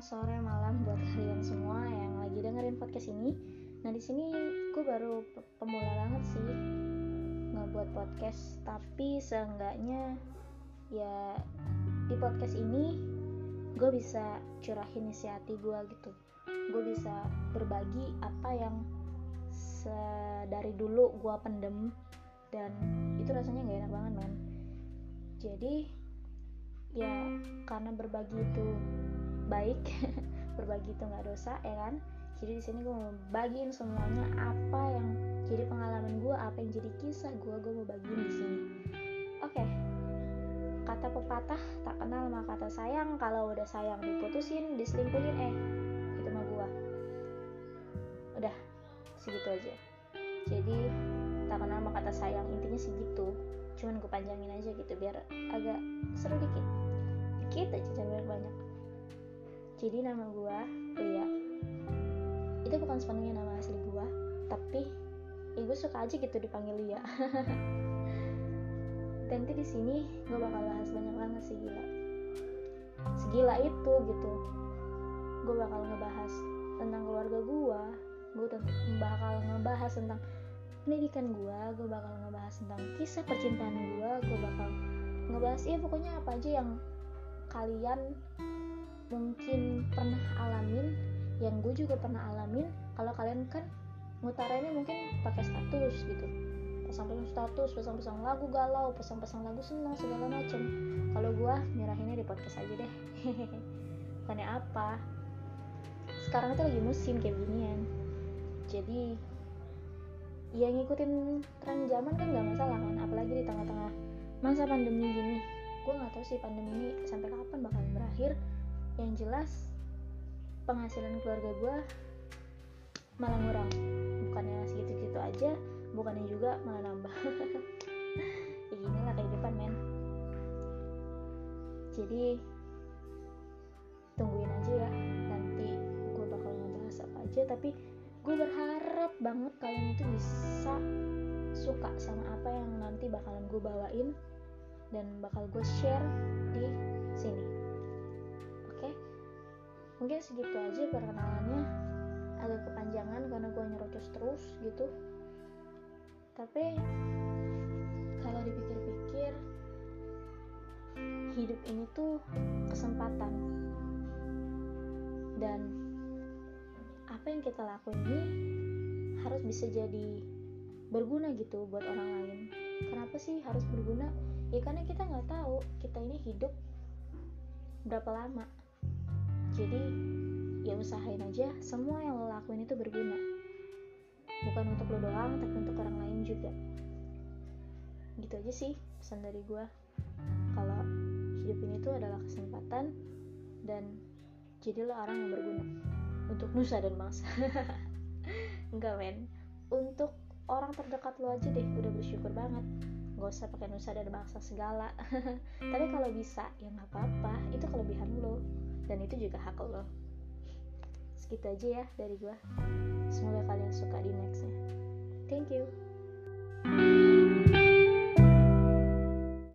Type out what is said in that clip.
sore, malam buat kalian semua yang lagi dengerin podcast ini. Nah di sini gue baru pemula banget sih ngebuat podcast, tapi seenggaknya ya di podcast ini gue bisa curahin isi hati gue gitu. Gue bisa berbagi apa yang dari dulu gue pendem dan itu rasanya gak enak banget men. Jadi ya karena berbagi itu baik berbagi itu nggak dosa ya kan? Jadi di sini gue mau bagiin semuanya apa yang jadi pengalaman gue apa yang jadi kisah gue gue mau bagiin di sini. Oke. Okay. kata pepatah tak kenal maka kata sayang. Kalau udah sayang diputusin diselingkuhin eh itu mah gue udah segitu aja. Jadi tak kenal maka kata sayang intinya segitu. Cuman gue panjangin aja gitu biar agak seru dikit dikit aja jangan banyak. Jadi nama gue Lia itu bukan sepenuhnya nama asli gue tapi ya suka aja gitu dipanggil Lia dan di sini gue bakal bahas banyak banget sih gila. Segila itu gitu. Gue bakal ngebahas tentang keluarga gue gue bakal ngebahas tentang pendidikan gue gue bakal ngebahas tentang kisah percintaan gue gue bakal ngebahas ya pokoknya apa aja yang kalian mungkin pernah alamin yang gue juga pernah alamin kalau kalian kan ngutarinnya mungkin pakai status gitu. Pasang-pasang status pasang-pasang lagu galau pasang-pasang lagu senang segala macem. Kalau gue nyerahinnya di podcast aja deh. Bukannya apa? Sekarang itu lagi musim kayak ginian jadi ya ngikutin tren zaman kan gak masalah kan? Apalagi di tengah-tengah masa pandemi gini gue nggak tahu sih pandemi ini sampai kapan bakal berakhir. Yang jelas penghasilan keluarga gue malah ngurang. Bukannya segitu-gitu aja bukannya juga malah nambah. Ya gini lah kehidupan men. Jadi tungguin aja ya. Nanti gue bakal ngebahas apa aja. Tapi gue berharap banget kalian itu bisa suka sama apa yang nanti bakalan gue bawain dan bakal gue share di sini. Mungkin segitu aja perkenalannya. Agak kepanjangan karena gue nyerocos terus gitu. Tapi kalau dipikir-pikir hidup ini tuh kesempatan. Dan apa yang kita lakuin ini harus bisa jadi berguna gitu buat orang lain. Kenapa sih harus berguna ya karena kita nggak tahu kita ini hidup berapa lama. Jadi ya usahain aja semua yang lo lakuin itu berguna. Bukan untuk lo doang tapi untuk orang lain juga. Gitu aja sih pesan dari gue kalau hidup ini tuh adalah kesempatan dan jadilah orang yang berguna. Untuk nusa dan bangsa. Enggak men. Untuk orang terdekat lo aja deh udah bersyukur banget gak usah pakai nusa dan bangsa segala. Tapi kalau bisa ya nggak apa-apa. Itu kelebihan lo. Dan itu juga hak lo. Segitu aja ya dari gue semoga kalian suka di nextnya. Thank you